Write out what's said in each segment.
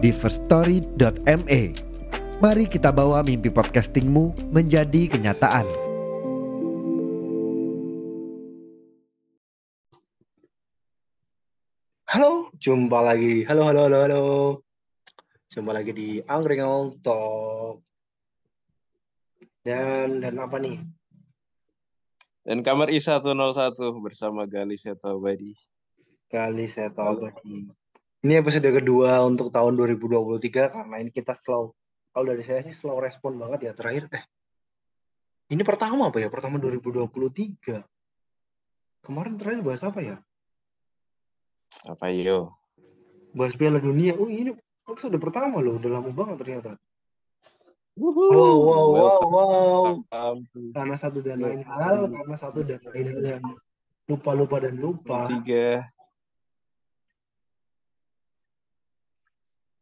di firststory.me. Mari kita bawa mimpi podcastingmu menjadi kenyataan. Halo, jumpa lagi. Halo, halo, halo, halo. Jumpa lagi di Angkringan Talk. Dan dan apa nih? Dan kamar I101 bersama Gali Seto Badi. Kali saya tahu tadi. Ini episode kedua untuk tahun 2023 karena ini kita slow. Kalau dari saya sih slow respon banget ya terakhir. Eh, ini pertama apa ya? Pertama 2023. Kemarin terakhir bahas apa ya? Apa yo? Bahas Piala Dunia. Oh ini episode pertama loh. Udah lama banget ternyata. Wow, Wow, wow, wow, wow. Um, Karena satu dan lain hal, karena satu dan lain hal yang lupa-lupa dan lupa. tiga.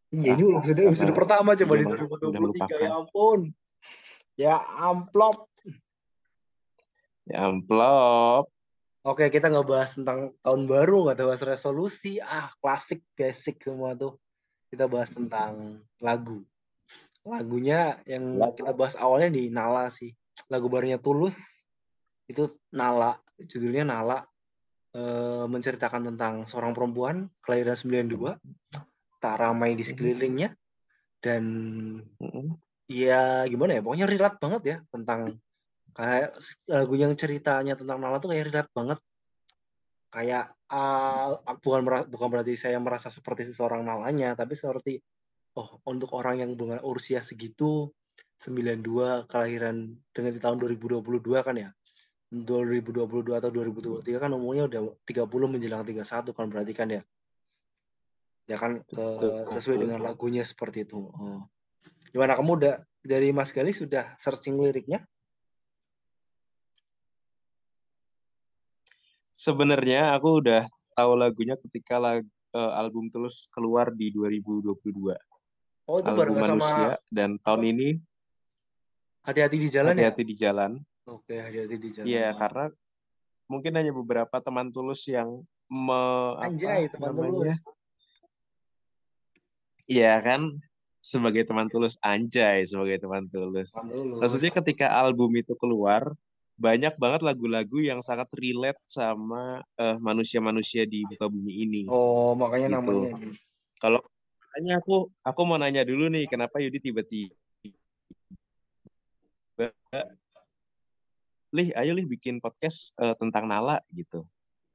Iya, ini Ah, episode, episode karena pertama coba di iya, udah 2023. melupakan. Ya ampun. Ya amplop. Ya amplop. Oke, kita nggak bahas tentang tahun baru, nggak bahas resolusi. Ah, klasik, basic semua tuh. Kita bahas tentang lagu. Lagunya yang Lagu. kita bahas awalnya di Nala sih. Lagu barunya Tulus itu Nala. Judulnya Nala. Eh, menceritakan tentang seorang perempuan kelahiran 92 tak ramai di sekelilingnya. Dan ya gimana ya pokoknya relate banget ya tentang kayak lagu yang ceritanya tentang Nala tuh kayak relate banget. Kayak ah, bukan bukan berarti saya merasa seperti seorang Nalanya tapi seperti oh untuk orang yang dengan usia segitu 92 kelahiran dengan di tahun 2022 kan ya? 2022 atau 2023 kan umurnya udah 30 menjelang 31 kan berarti kan ya ya kan ke- sesuai betul. dengan lagunya seperti itu oh. gimana kamu udah dari Mas Gali sudah searching liriknya Sebenarnya aku udah tahu lagunya ketika lag- eh, album Tulus keluar di 2022. oh itu Album sama Manusia dan tahun ini hati-hati di jalan ya Hati-hati di jalan. oke hati-hati di jalan Iya, karena mungkin hanya beberapa teman Tulus yang me, anjay apa teman namanya? tulus Iya kan? Sebagai teman tulus anjay sebagai teman tulus. teman tulus Maksudnya ketika album itu keluar, banyak banget lagu-lagu yang sangat relate sama eh, manusia-manusia di muka bumi ini. oh makanya Gitu. namanya Kalau makanya aku aku mau nanya dulu nih, kenapa Yudi tiba-tiba Lih, ayo Lih bikin podcast eh, tentang Nala gitu.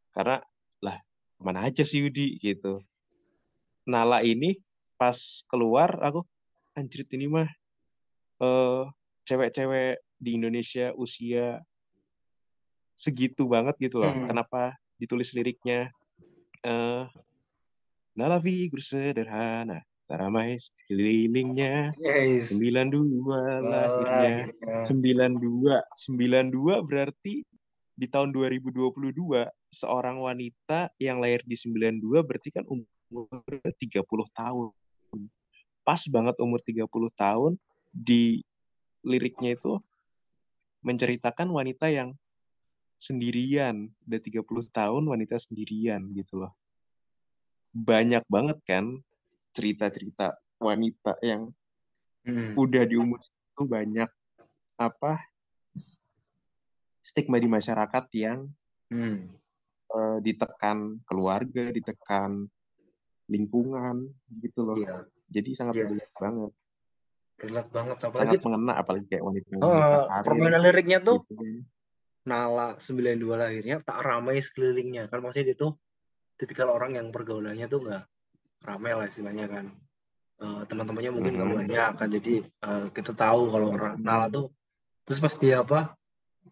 Karena lah, mana aja sih Yudi gitu. Nala ini pas keluar aku anjir ini mah eh cewek-cewek di Indonesia usia segitu banget gitu loh. Hmm. Kenapa ditulis liriknya eh Nala figur sederhana, ramai sekelilingnya, yes 92 lahirnya. Lahirnya. 92 92 berarti di tahun 2022 seorang wanita yang lahir di 92 berarti kan umurnya 30 tahun. Pas banget umur 30 tahun di liriknya itu menceritakan wanita yang sendirian, udah 30 tahun wanita sendirian gitu loh. Banyak banget kan cerita-cerita wanita yang Hmm. udah di umur itu banyak apa stigma di masyarakat yang Hmm. eh, ditekan keluarga, ditekan lingkungan gitu loh. Iya, Jadi sangat Yes. relate banget, relate banget apalagi sangat mengena apalagi kayak wanita karir permainan liriknya tuh gitu kan. Nala 92 lahirnya tak ramai sekelilingnya. Kan maksudnya dia tuh tipikal orang yang pergaulannya tuh nggak ramai lah istilahnya kan. Eh, teman-temannya mungkin nggak Mhm. banyak kan. Jadi eh, kita tahu kalau orang Nala tuh terus pasti apa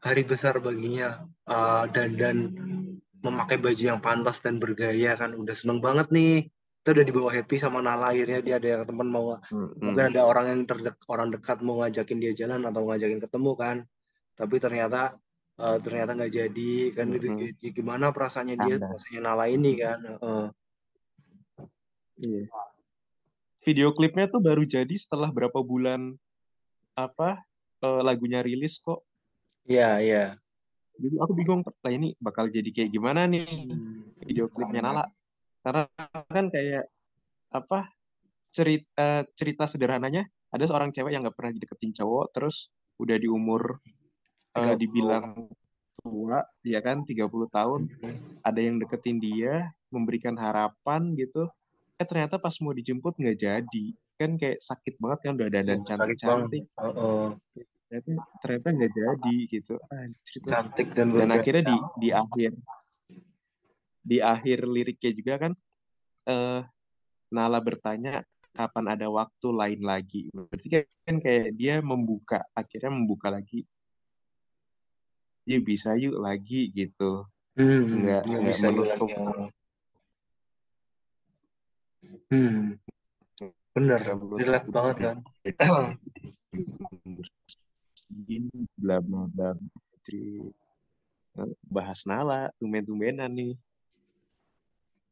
hari besar baginya eh, dan dan memakai baju yang pantas dan bergaya kan. Udah seneng banget nih kita udah dibawa happy sama Nala akhirnya dia ada yang teman mau Hmm. mungkin ada orang yang terdek orang dekat mau ngajakin dia jalan atau ngajakin ketemu kan tapi ternyata eh, ternyata nggak jadi kan itu Mhm. gi- gimana perasaannya dia perasaannya Nala ini kan Heeh. Iya. Video klipnya tuh baru jadi setelah berapa bulan apa eh, lagunya rilis kok. iya iya Jadi aku bingung lah ini bakal jadi kayak gimana nih Hmm. video klipnya Nala. Karena kan kayak apa cerita cerita sederhananya ada seorang cewek yang nggak pernah dideketin cowok terus udah di umur eh, 30. dibilang tua ya kan 30 tahun Hmm. ada yang deketin dia memberikan harapan gitu. Eh ternyata pas mau dijemput nggak jadi. Kan kayak sakit banget kan udah dandan Sakit cantik. Cantik ternyata ternyata nggak jadi gitu. Cantik dan dan akhirnya di di akhir di akhir liriknya juga kan eh Nala bertanya kapan ada waktu lain lagi? Berarti kan kayak dia membuka akhirnya membuka lagi. Yuk bisa yuk lagi gitu. Hmm, nggak nggak nggak bisa menutup. yang- Hmm, bener, relate banget kan. gini bla bla bla eh, bahas Nala tumben-tumbenan nih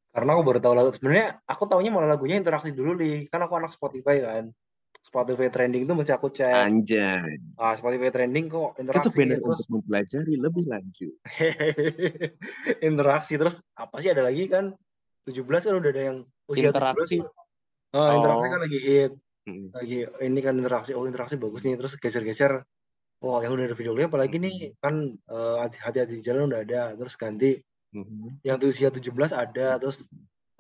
Karena aku baru tahu lagu. Sebenarnya aku taunya malah lagunya interaksi dulu nih. Kan aku anak Spotify kan. Spotify trending itu mesti aku cek. anjay Ah, Spotify trending kok itu interaksi benar terus untuk mempelajari lebih lanjut interaksi terus apa sih ada lagi kan 17 kan udah ada yang usia Interaksi. 17 ah interaksi Oh. kan lagi hit Mm. lagi ini kan interaksi oh interaksi bagus nih terus geser-geser oh yang udah ada video klip apalagi nih kan eh, hati-hati di jalan udah ada terus ganti Mhm. yang tuh usia 17 ada terus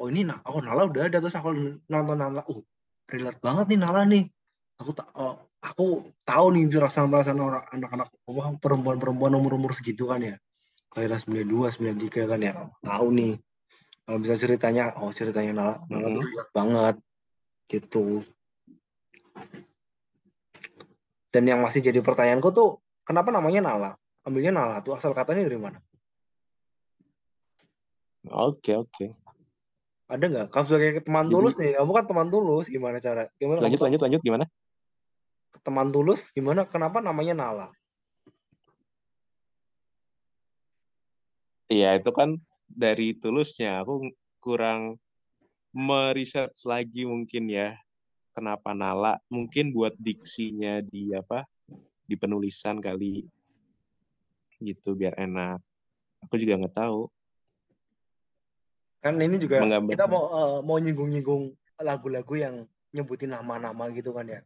oh ini nah oh Nala udah ada terus aku nonton Nala. Uh relate banget nih Nala nih. Aku tak oh, aku tahu nih perasaan-perasaan orang anak-anak wah, perempuan-perempuan umur-umur segitu kan ya. Kelahiran 92 93 kan ya. Tahu nih. Kalau bisa ceritanya oh ceritanya Nala Nala tuh Mhm. relate banget gitu. Dan yang masih jadi pertanyaanku tuh kenapa namanya Nala? Ambilnya Nala tuh asal katanya dari mana oke oke. Ada nggak? Kamu sebagai teman Jadi- tulus nih kamu kan teman tulus gimana cara? Gimana lanjut lanjut lanjut gimana? Teman tulus gimana? Kenapa namanya Nala? Iya itu kan dari tulusnya. Aku kurang meresearch lagi mungkin ya kenapa Nala. Mungkin buat diksinya di apa di penulisan kali. Gitu biar enak. Aku juga nggak tahu kan ini juga Menggambarkan. kita mau eh, mau nyinggung-nyinggung lagu-lagu yang nyebutin nama-nama gitu kan ya.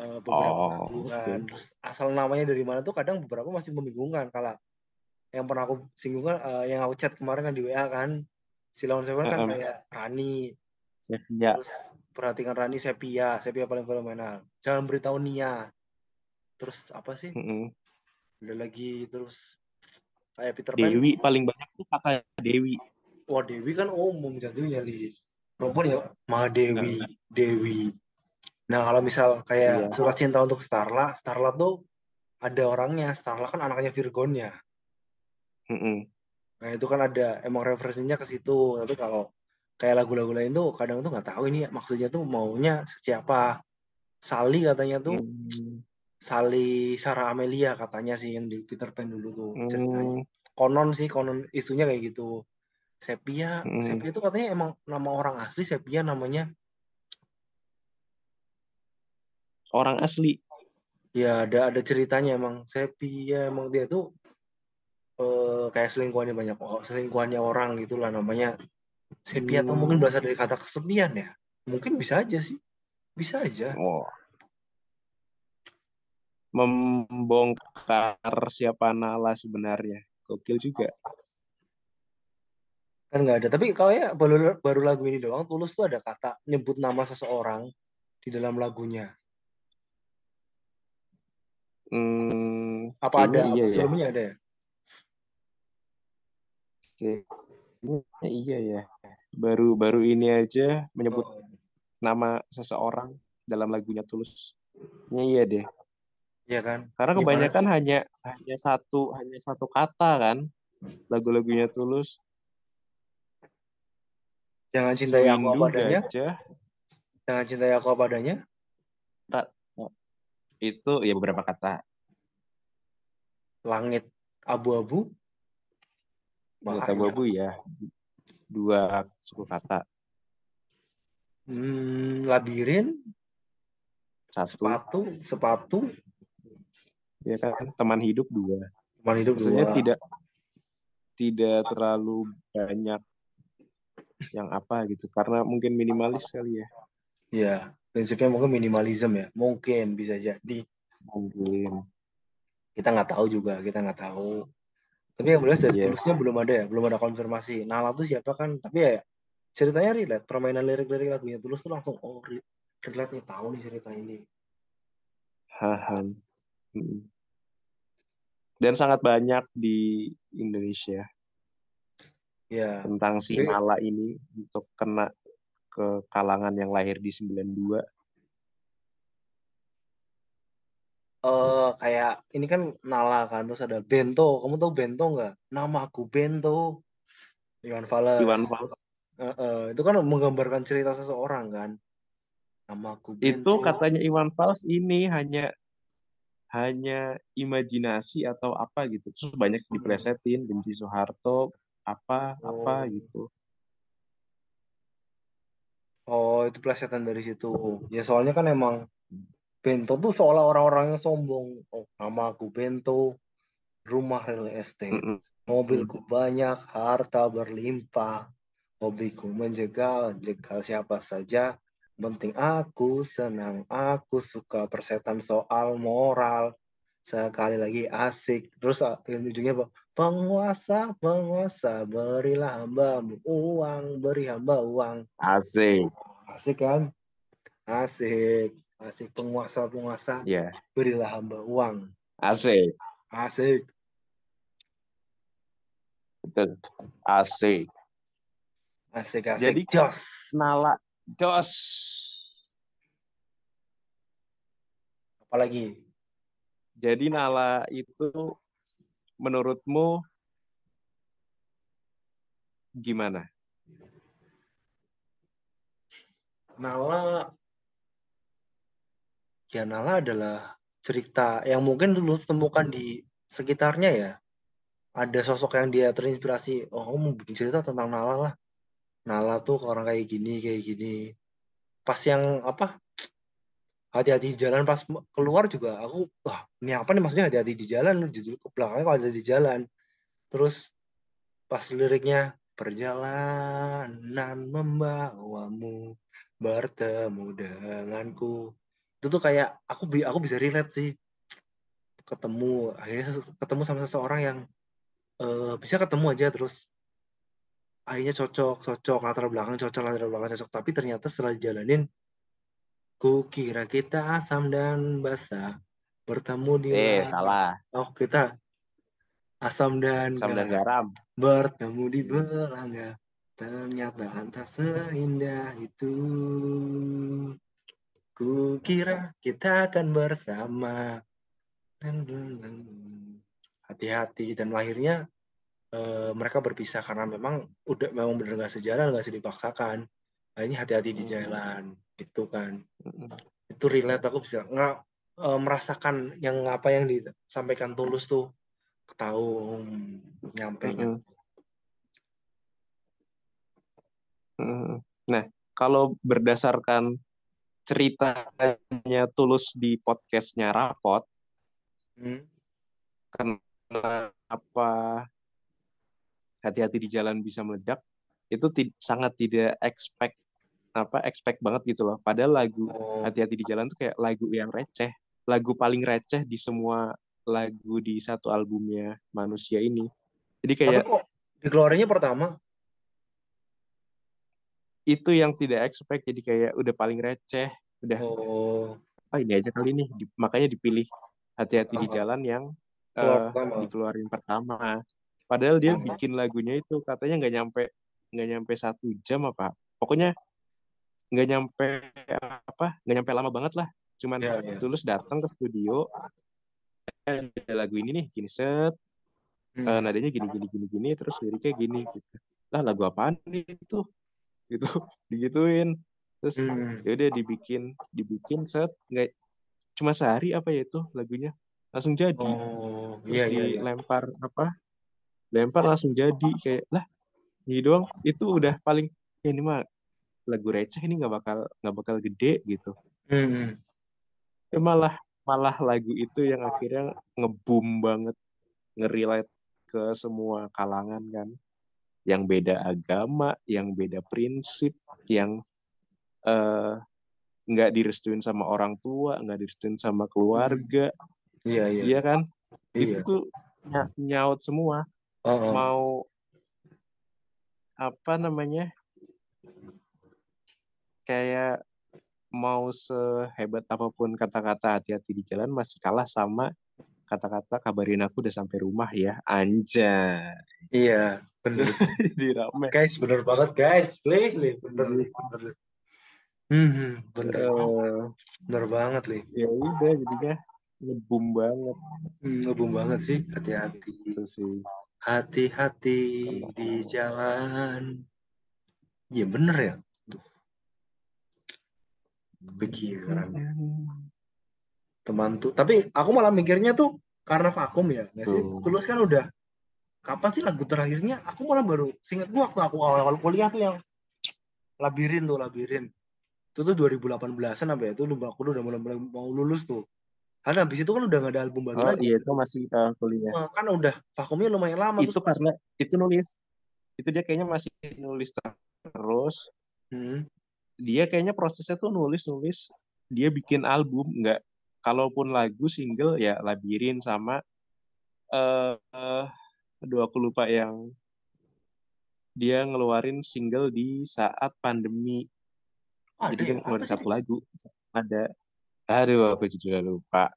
Eh, beberapa Oh, lagu kan. terus asal namanya dari mana tuh kadang beberapa masih membingungkan kalau yang pernah aku singgung kan eh, yang aku chat kemarin kan di WA kan. Silon Seven kan kayak Rani. Sevilla terus perhatikan Rani Sepia. Sepia paling fenomenal. Jangan beritahu Nia. Terus apa sih? Mm-mm. ada lagi terus kayak Peter Pan. Dewi paling banyak tuh kata Dewi wah Dewi kan umum jatuhnya di perempuan ya? Mahadewi Dewi nah kalau misal kayak Iya. surat cinta untuk Starla Starla tuh ada orangnya. Starla kan anaknya Virgonnya Mm-mm. nah itu kan ada emang referensinya ke situ. Tapi kalau kayak lagu-lagu lain tuh kadang tuh nggak tahu ini maksudnya tuh maunya siapa. Sally katanya tuh. Mm. Sally Sarah Amelia katanya sih yang di Peter Pan dulu tuh ceritanya. Mm. konon sih konon isunya kayak gitu Sepia Mm. Sepia itu katanya emang nama orang asli Sepia namanya. Orang asli. Ya ada ada ceritanya emang. Sepia emang dia tuh eh, kayak selingkuhannya banyak oh, selingkuhannya orang gitulah namanya. Sepia atau Hmm. mungkin berasal dari kata kesepian ya. Mungkin bisa aja sih. Bisa aja. Oh. Membongkar siapa Nala sebenarnya. Gokil juga kan nggak ada tapi kalau ya baru baru lagu ini doang Tulus tuh ada kata nyebut nama seseorang di dalam lagunya Hmm, apa ada iya apa ya. sebelumnya ada ya Kayaknya iya ya. Baru baru ini aja menyebut Oh, nama seseorang dalam lagunya Tulus. Kayaknya iya deh. iya kan Karena kebanyakan hanya hanya satu hanya satu kata kan lagu-lagunya Tulus. Jangan cintai aku apa adanya. Jangan cintai aku apa adanya. itu ya beberapa kata. Langit abu-abu. Langit abu-abu ya. Dua suku kata. Hmm, labirin, Satu sepatu, sepatu, ya kan teman hidup dua. teman hidup Maksudnya dua. tidak tidak terlalu banyak yang apa gitu karena mungkin minimalis kali ya Iya, prinsipnya mungkin minimalism ya. Mungkin bisa jadi. mungkin Kita nggak tahu juga, kita nggak tahu. Tapi yang jelas dari Yes. tulisnya belum ada ya, belum ada konfirmasi. Nala tuh siapa kan? Tapi ya ceritanya relate. Permainan lirik-lirik lagunya tulus tuh langsung oh re- relate nih tahu nih cerita ini. haha Mm. dan sangat banyak di Indonesia Ya, tentang si Nala ini untuk kena ke kalangan yang lahir di 92 eh kayak ini kan Nala kan terus ada Bento. Kamu tahu Bento nggak? Nama aku Bento. Iwan Fals. Iwan Fals Eh, eh, itu kan menggambarkan cerita seseorang kan. Nama aku itu Bento. katanya Iwan Fals ini hanya hanya imajinasi atau apa gitu terus banyak diplesetin benci Soeharto apa apa Oh. gitu Oh, itu plesetan dari situ. Ya soalnya kan emang Bento tuh seolah orang-orang yang sombong. Oh, nama aku Bento, rumah real estate, Mm-mm. mobilku banyak, harta berlimpah, hobiku menjegal, jegal siapa saja. Penting aku senang, aku suka persetan soal moral. Sekali lagi asik. Terus yang ujungnya apa? Penguasa, penguasa, berilah hambamu uang, beri hamba uang. asik Asik kan? Asik. Asik penguasa-penguasa ya berilah hamba uang. asik Asik. betul asik Asik asik. Jadi- jos. Nala Jos Apalagi? jadi Nala itu menurutmu gimana Nala ya Nala adalah cerita yang mungkin dulu temukan di sekitarnya ya. Ada sosok yang dia terinspirasi. Oh, mau bikin cerita tentang Nala lah. Nala tuh orang kayak gini, kayak gini. Pas yang apa? Hati-hati di jalan pas keluar juga aku wah ini apa nih? Maksudnya hati-hati di jalan judul ke belakangnya kalau ada di jalan. Terus pas liriknya perjalanan membawamu bertemu denganku. Itu tuh kayak aku bi- aku bisa relate sih. Ketemu akhirnya ketemu sama seseorang yang eh, bisa ketemu aja terus akhirnya cocok cocok latar belakang cocok latar belakang cocok. Tapi ternyata setelah dijalanin ku kira kita asam dan basa. Bertemu di eh salah. Oh kita asam dan Asam dan garam. garam. Bertemu di belanga ternyata entah seindah itu. Ku kira kita akan bersama. Hati-hati. Dan akhirnya eh, mereka berpisah karena memang udah memang bener gak sejalan gak bisa dipaksakan akhirnya hati-hati di Hmm. jalan gitu kan itu relate aku bisa nggak eh, merasakan yang apa yang disampaikan tulus tuh tahu hmm, nyampe Mm-mm. Mm-mm. Nah, kalau berdasarkan ceritanya Tulus di podcastnya Rapot, Hmm. kenapa hati-hati di jalan bisa meledak, itu sangat tidak expect apa expect banget gitu loh. Padahal lagu Oh, hati-hati di jalan tuh kayak lagu yang receh, lagu paling receh di semua lagu di satu albumnya manusia ini. Jadi tapi kayak kok dikeluarinnya pertama? Itu yang tidak expect jadi kayak udah paling receh udah oh. Oh ini aja kali nih. Di- makanya dipilih hati-hati di jalan yang pertama. dikeluarin pertama. Padahal dia Aha. bikin lagunya itu katanya nggak nyampe nggak nyampe satu jam apa. Pokoknya nggak nyampe apa nggak nyampe lama banget lah. Cuman ya ya tulus datang ke studio eh, ada lagu ini nih gini set. Hmm. eh, nadanya gini gini gini gini terus liriknya gini gitu. Lah lagu apaan nih itu? Gitu digituin. Terus Hmm. ya udah dibikin dibikin set nggak cuma sehari apa ya itu lagunya? Langsung jadi. Oh, terus iya iya iya. dilempar apa lempar langsung jadi kayak lah ini doang. Itu udah paling ya ini mah lagu receh ini nggak bakal nggak bakal gede gitu Hmm. Eh, malah malah lagu itu yang akhirnya ngebum banget ngerelate ke semua kalangan kan yang beda agama yang beda prinsip yang eh, nggak direstuin sama orang tua nggak direstuin sama keluarga Iya iya. iya kan itu Iya. tuh ny- nyaut semua Oh, oh. mau apa namanya kayak mau sehebat apa pun kata-kata hati-hati di jalan masih kalah sama kata-kata kabarin aku udah sampai rumah ya anjay Iya, bener. jadi rame guys, bener banget guys. Lih, lih, bener, lih, bener. lih. Hmm, bener, Eh, bener banget lih. ya udah jadinya ngebum banget Hmm, ngebum banget sih. Hati-hati. itu sih Hati-hati di jalan. Iya bener ya. Pikiran. Teman tuh. Tapi aku malah mikirnya tuh karena vakum ya. Nggak sih? Tuh. Tulus kan udah. Kapan sih lagu terakhirnya? Aku malah baru. Seingat gua waktu aku awal-awal kuliah tuh yang labirin tuh labirin. Itu tuh 2018an apa ya? Itu lu- aku udah mulai, mulai mau lulus tuh. Karena habis itu kan udah gak ada album baru oh lagi. iya itu masih uh, kuliah Eh, Kan udah vakumnya lumayan lama. itu terus pas- karena itu nulis itu dia kayaknya masih nulis terus Hmm. Dia kayaknya prosesnya tuh nulis nulis dia bikin album nggak kalaupun lagu single ya labirin sama eh eh, aduh aku lupa yang dia ngeluarin single di saat pandemi Ada jadi ya? kan Apa ngeluarin sih? satu lagu ada aduh aku juga lupa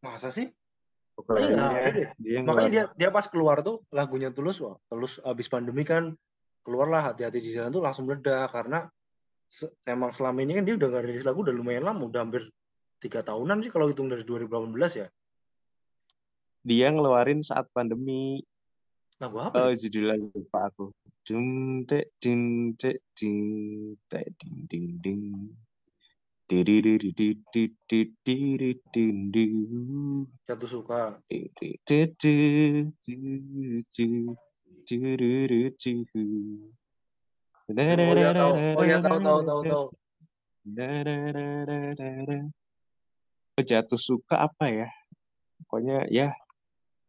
Masa sih? pokoknya Iya, deh. dia Makanya dia dia pas keluar tuh lagunya Tulus wah, Tulus abis pandemi kan keluarlah hati-hati di jalan tuh langsung meledak karena emang selama ini kan dia udah gak rilis lagu udah lumayan lama udah hampir tiga tahunan sih kalau hitung dari 2018 ya dia ngeluarin saat pandemi lagu apa oh ya? judulnya lupa aku ding dek ding dek ding dek ding ding jatuh suka. Di-di-di-di-di. Oh ya tahu oh ya tahu tahu tahu tahu jatuh suka apa ya? Pokoknya ya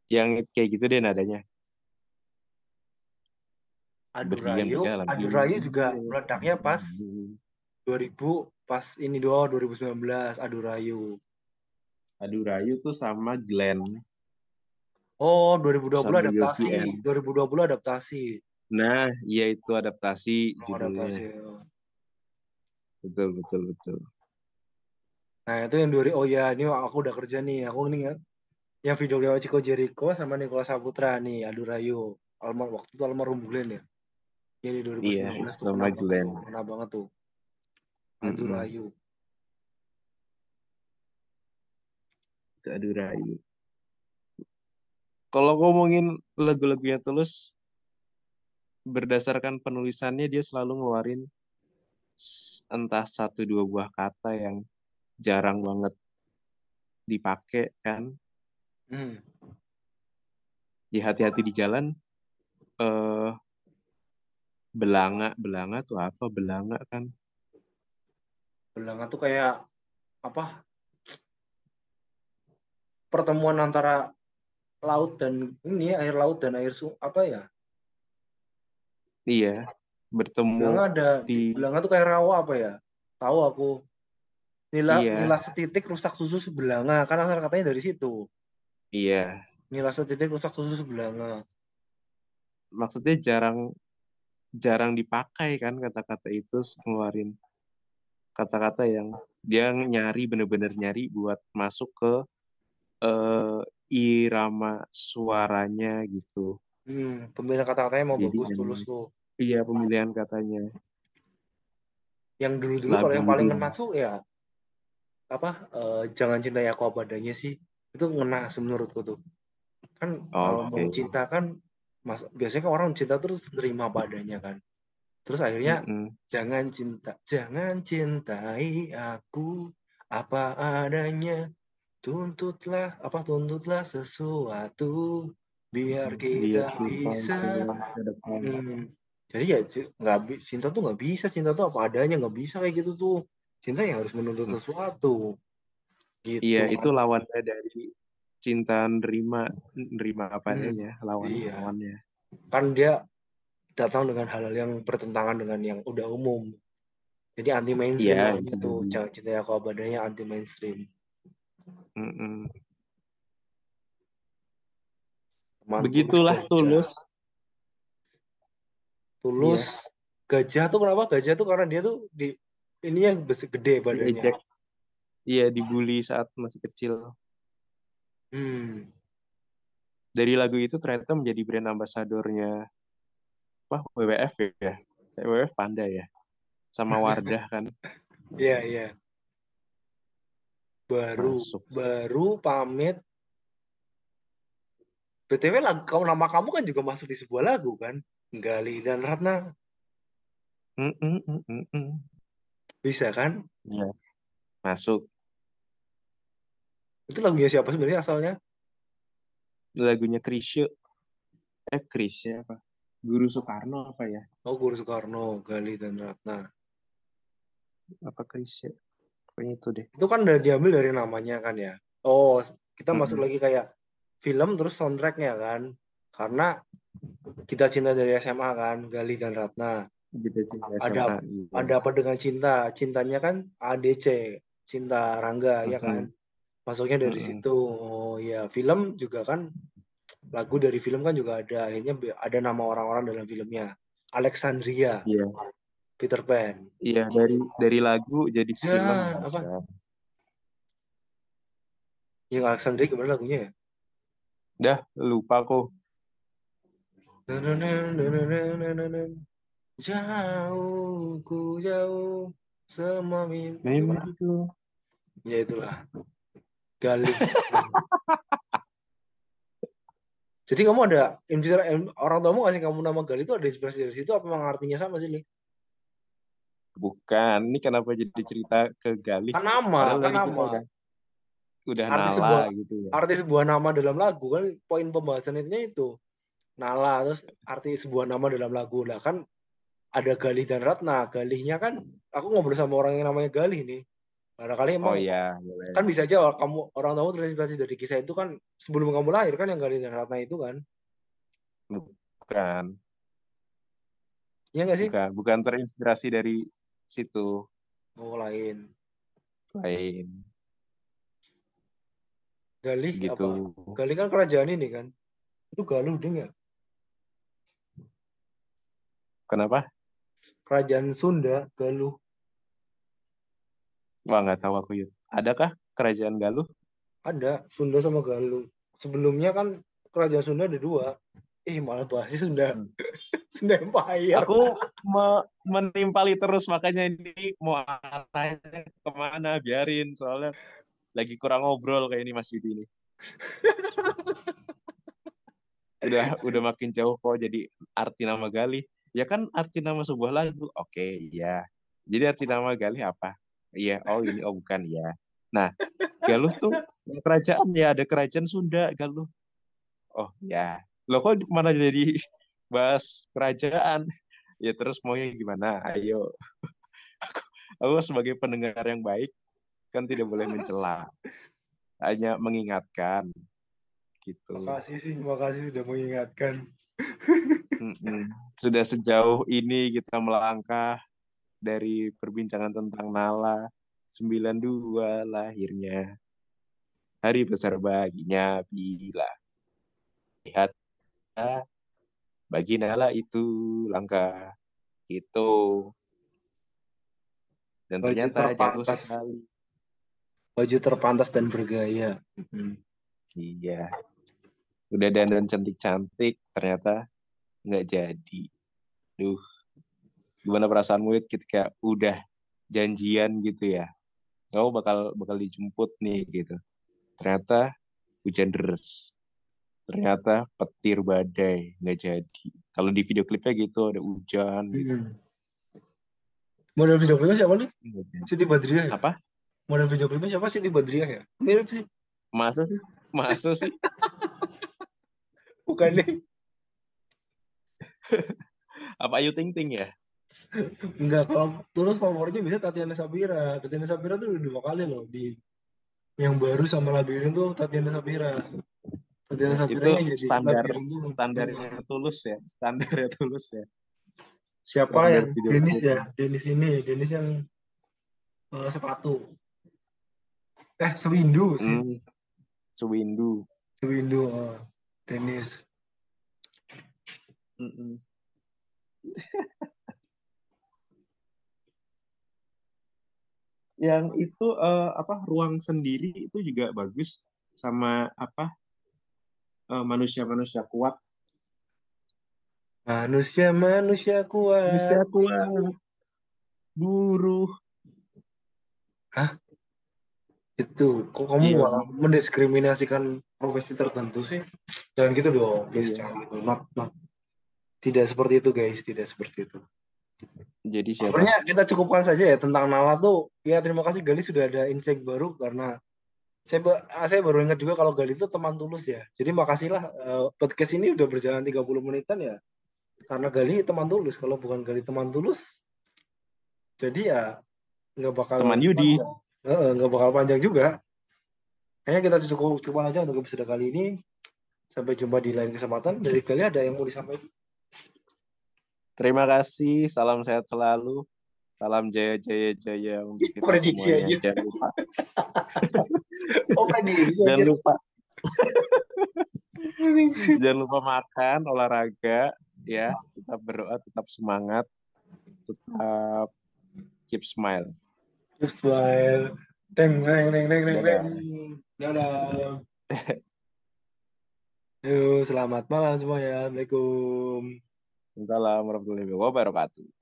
yang kayak gitu deh nadanya. Adu Berdiam di Rayu dalam Adu Rayu juga meledaknya pas 2000 pas ini doang 2019 Adu Rayu Aduh Rayu tuh sama Glenn. oh 2020 Sama adaptasi UVN. 2020 adaptasi Nah, iya itu adaptasi oh, adaptasi judulnya. Betul, betul, betul. Nah itu yang dua oh ya ini aku udah kerja nih aku ini ya yang video lewat Chico Jericho sama Nicola Saputra nih Adu Rayu almar waktu itu almarhum Glenn ya jadi 2019 Iya, sama Glenn. kena banget tuh Adu Mm-mm. Rayu Itu Aduh Rayu. Kalau ngomongin lagu-lagunya Tulus, berdasarkan penulisannya dia selalu ngeluarin entah satu dua buah kata yang jarang banget dipakai kan. hmm. Di hati-hati di jalan, eh belanga, belanga tuh apa? Belanga kan? Belanga tuh kayak apa pertemuan antara laut dan ini air laut dan air su apa ya Iya, bertemu Belanga ada di Belanga tuh kayak rawa apa ya? Tahu aku. Nila Iya. nila setitik rusak susu sebelanga. Kan asal katanya dari situ. Iya, nila setitik rusak susu sebelanga. Maksudnya jarang jarang dipakai kan kata-kata itu ngeluarin kata-kata yang dia nyari bener-bener nyari buat masuk ke eh, irama suaranya gitu. hmm, pemilihan kata-katanya mau Jadi bagus tulus tuh Iya pemilihan katanya. yang dulu-dulu kalau yang paling ngena tuh ya apa eh, jangan cintai aku apa adanya sih itu ngena menurutku tuh kan kalau mau Oke. cinta kan mas biasanya kan orang cinta terus terima apa adanya kan Terus akhirnya Mm-mm. jangan cinta, jangan cintai aku apa adanya. Tuntutlah apa tuntutlah sesuatu biar kita Biar bisa. Hmm. Jadi ya nggak cinta tuh nggak bisa cinta tuh apa adanya nggak bisa kayak gitu tuh. Cinta yang harus menuntut Hmm. sesuatu. Gitu. Iya, itu lawannya dari cinta nerima, nerima apa Hmm. adanya, lawan Iya. lawannya. kan dia datang dengan hal-hal yang bertentangan dengan yang udah umum. Jadi anti mainstream Iya, lah bisa gitu. Jangan cinta aku apa adanya anti mainstream. Mm-mm. Teman Begitulah tulus. Tulus. Iya. Gajah tuh kenapa? Gajah tuh karena dia tuh di ini yang besar gede badannya. Diejek. Iya, dibully saat masih kecil. Hmm. Dari lagu itu ternyata menjadi brand ambasadornya apa WWF ya. WWF Panda ya. Sama Wardah kan. Iya, iya. Baru Masuk. baru pamit. BTW lagu kamu nama kamu kan juga masuk di sebuah lagu kan? Gali dan Ratna. Mm-mm, mm-mm, mm. Bisa kan? Iya. Masuk. Itu lagunya siapa sebenarnya asalnya? Lagunya Krisye. Eh, Krisye apa? Guru Soekarno apa ya? Oh, Guru Soekarno, Gali dan Ratna. Apa Krisye? Pokoknya itu deh. Itu kan udah diambil dari namanya kan ya. Oh, kita masuk Mm-mm. lagi kayak film terus soundtracknya kan. Karena kita cinta dari SMA kan, Gali dan Ratna. Sih. Ada- SMA, Ada yes. apa dengan cinta? Cintanya kan ADC, cinta Rangga ya Mm-mm. kan. Masuknya dari Mm-mm. situ. Oh ya, film juga kan lagu dari film kan juga ada akhirnya ada nama orang-orang dalam filmnya. Alexandria, Iya. Peter Pan. Iya, dari dari lagu jadi Ya, film apa? Yang Alexandria gimana lagunya ya? Dah, lupa kok. Jauh ku jauh semua mimpi. Mimpiku. Ya itulah. Gali. Jadi kamu ada inspirasi orang tuamu ngasih kamu nama Gali itu ada inspirasi dari situ apa memang artinya sama sih? Bukan, ini kenapa jadi cerita ke Galih? Kan nama, kan nama. udah, udah Arti nala sebuah- gitu ya. Arti sebuah nama dalam lagu kan poin pembahasannya itu. Nala terus arti sebuah nama dalam lagu. Lah kan ada Galih dan Ratna. Galihnya kan aku ngobrol sama orang yang namanya Galih nih. Barangkali emang Oh iya, boleh. kan bisa aja orang- kamu orang tamu terinspirasi dari kisah itu kan sebelum kamu lahir kan yang Galih dan Ratna itu kan? Bukan, Iya nggak sih? Bukan, bukan terinspirasi dari situ. Oh lain. Lain. Galih apa? Gitu. Galih kan kerajaan ini kan? Itu Galuh deh nggak Kenapa? kerajaan Sunda Galuh Wah, nggak tahu aku Yud. Adakah kerajaan Galuh? ada Sunda sama Galuh sebelumnya kan kerajaan Sunda ada dua eh malah bahasnya Sunda Hmm. Sunda Empire Aku me- menimpali terus makanya ini mau arahnya ke mana biarin soalnya lagi kurang ngobrol kayak ini Mas Yudi ini. udah udah makin jauh kok jadi arti nama Galih. Ya kan arti nama sebuah lagu. Oke, iya. Jadi arti nama Galih apa? Iya, oh ini oh bukan ya. Nah, Galuh tuh kerajaan ya ada kerajaan Sunda Galuh. Oh ya. Loh kok mana jadi bahas kerajaan? Ya terus maunya gimana? Ayo. Aku, aku sebagai pendengar yang baik kan tidak boleh mencela. Hanya mengingatkan gitu. makasih sih makasih sudah mengingatkan. Sudah sejauh ini kita melangkah dari perbincangan tentang Nala 92 lahirnya. Hari besar baginya bila lihat bagi Nala itu langkah itu. Dan Baju ternyata jauh terpantas. sekali. baju terpantas dan bergaya. Iya. Udah dandan cantik-cantik, ternyata nggak jadi. Duh. Gimana perasaanmu Wid, ketika udah janjian gitu ya? Kamu bakal bakal dijemput nih gitu. Ternyata hujan deras. Ternyata petir badai nggak jadi. Kalau di video klipnya gitu ada hujan. Gitu. Mm. Model video klipnya siapa nih? Siti Badriah ya? Apa? Model video klipnya siapa? Siti Badriah ya? Mirip sih. Masa sih? Masa sih? Bukan nih. Apa Ayu Ting Ting ya? Enggak, kalau tulus favoritnya bisa Tatiana Sabira. Tatiana Sabira tuh udah dua kali loh di yang baru sama Labirin tuh Tatiana Sabira. Tatiana Sabira Itu yang jadi standar standarnya tulus ya, standarnya tulus ya. Siapa standar yang Denis ya? Denis ini, Denis yang eh, sepatu. Eh, Sewindu sih. Hmm. Sewindu. Sewindu, Denis. Mm-mm. Yang itu eh, apa ruang sendiri itu juga bagus sama apa eh, manusia-manusia kuat. Manusia manusia kuat. Manusia kuat. Buruh. Itu, kok kamu Iya. malah mendiskriminasikan profesi tertentu sih? Jangan gitu dong, guys. Iya. Jangan gitu. Not, not. Tidak seperti itu, guys. Tidak seperti itu. Jadi siapa? Sebenarnya kita cukupkan saja ya tentang Nala tuh. Ya terima kasih Gali sudah ada insight baru karena saya ah, saya baru ingat juga kalau Gali itu teman tulus ya. Jadi makasihlah eh, podcast ini udah berjalan 30 menitan ya. Karena Gali teman tulus. Kalau bukan Gali teman tulus, jadi ya nggak bakal Teman Yudi. nggak bakal panjang juga. Kayaknya kita cukup cukupan aja untuk episode kali ini. Sampai jumpa di lain kesempatan. Dari Gali ada yang mau disampaikan? Terima kasih, salam sehat selalu. Salam jaya jaya jaya untuk kita Prediksi semuanya. aja. Jangan lupa, Oh, prediksi jangan aja. lupa, jangan lupa makan, olahraga, ya. Tetap berdoa, tetap semangat, tetap keep smile. Just smile. Teng, teng, teng, Dadah. teng. Dadah. Yuk, selamat malam semuanya. Assalamualaikum. Assalamualaikum warahmatullahi wabarakatuh.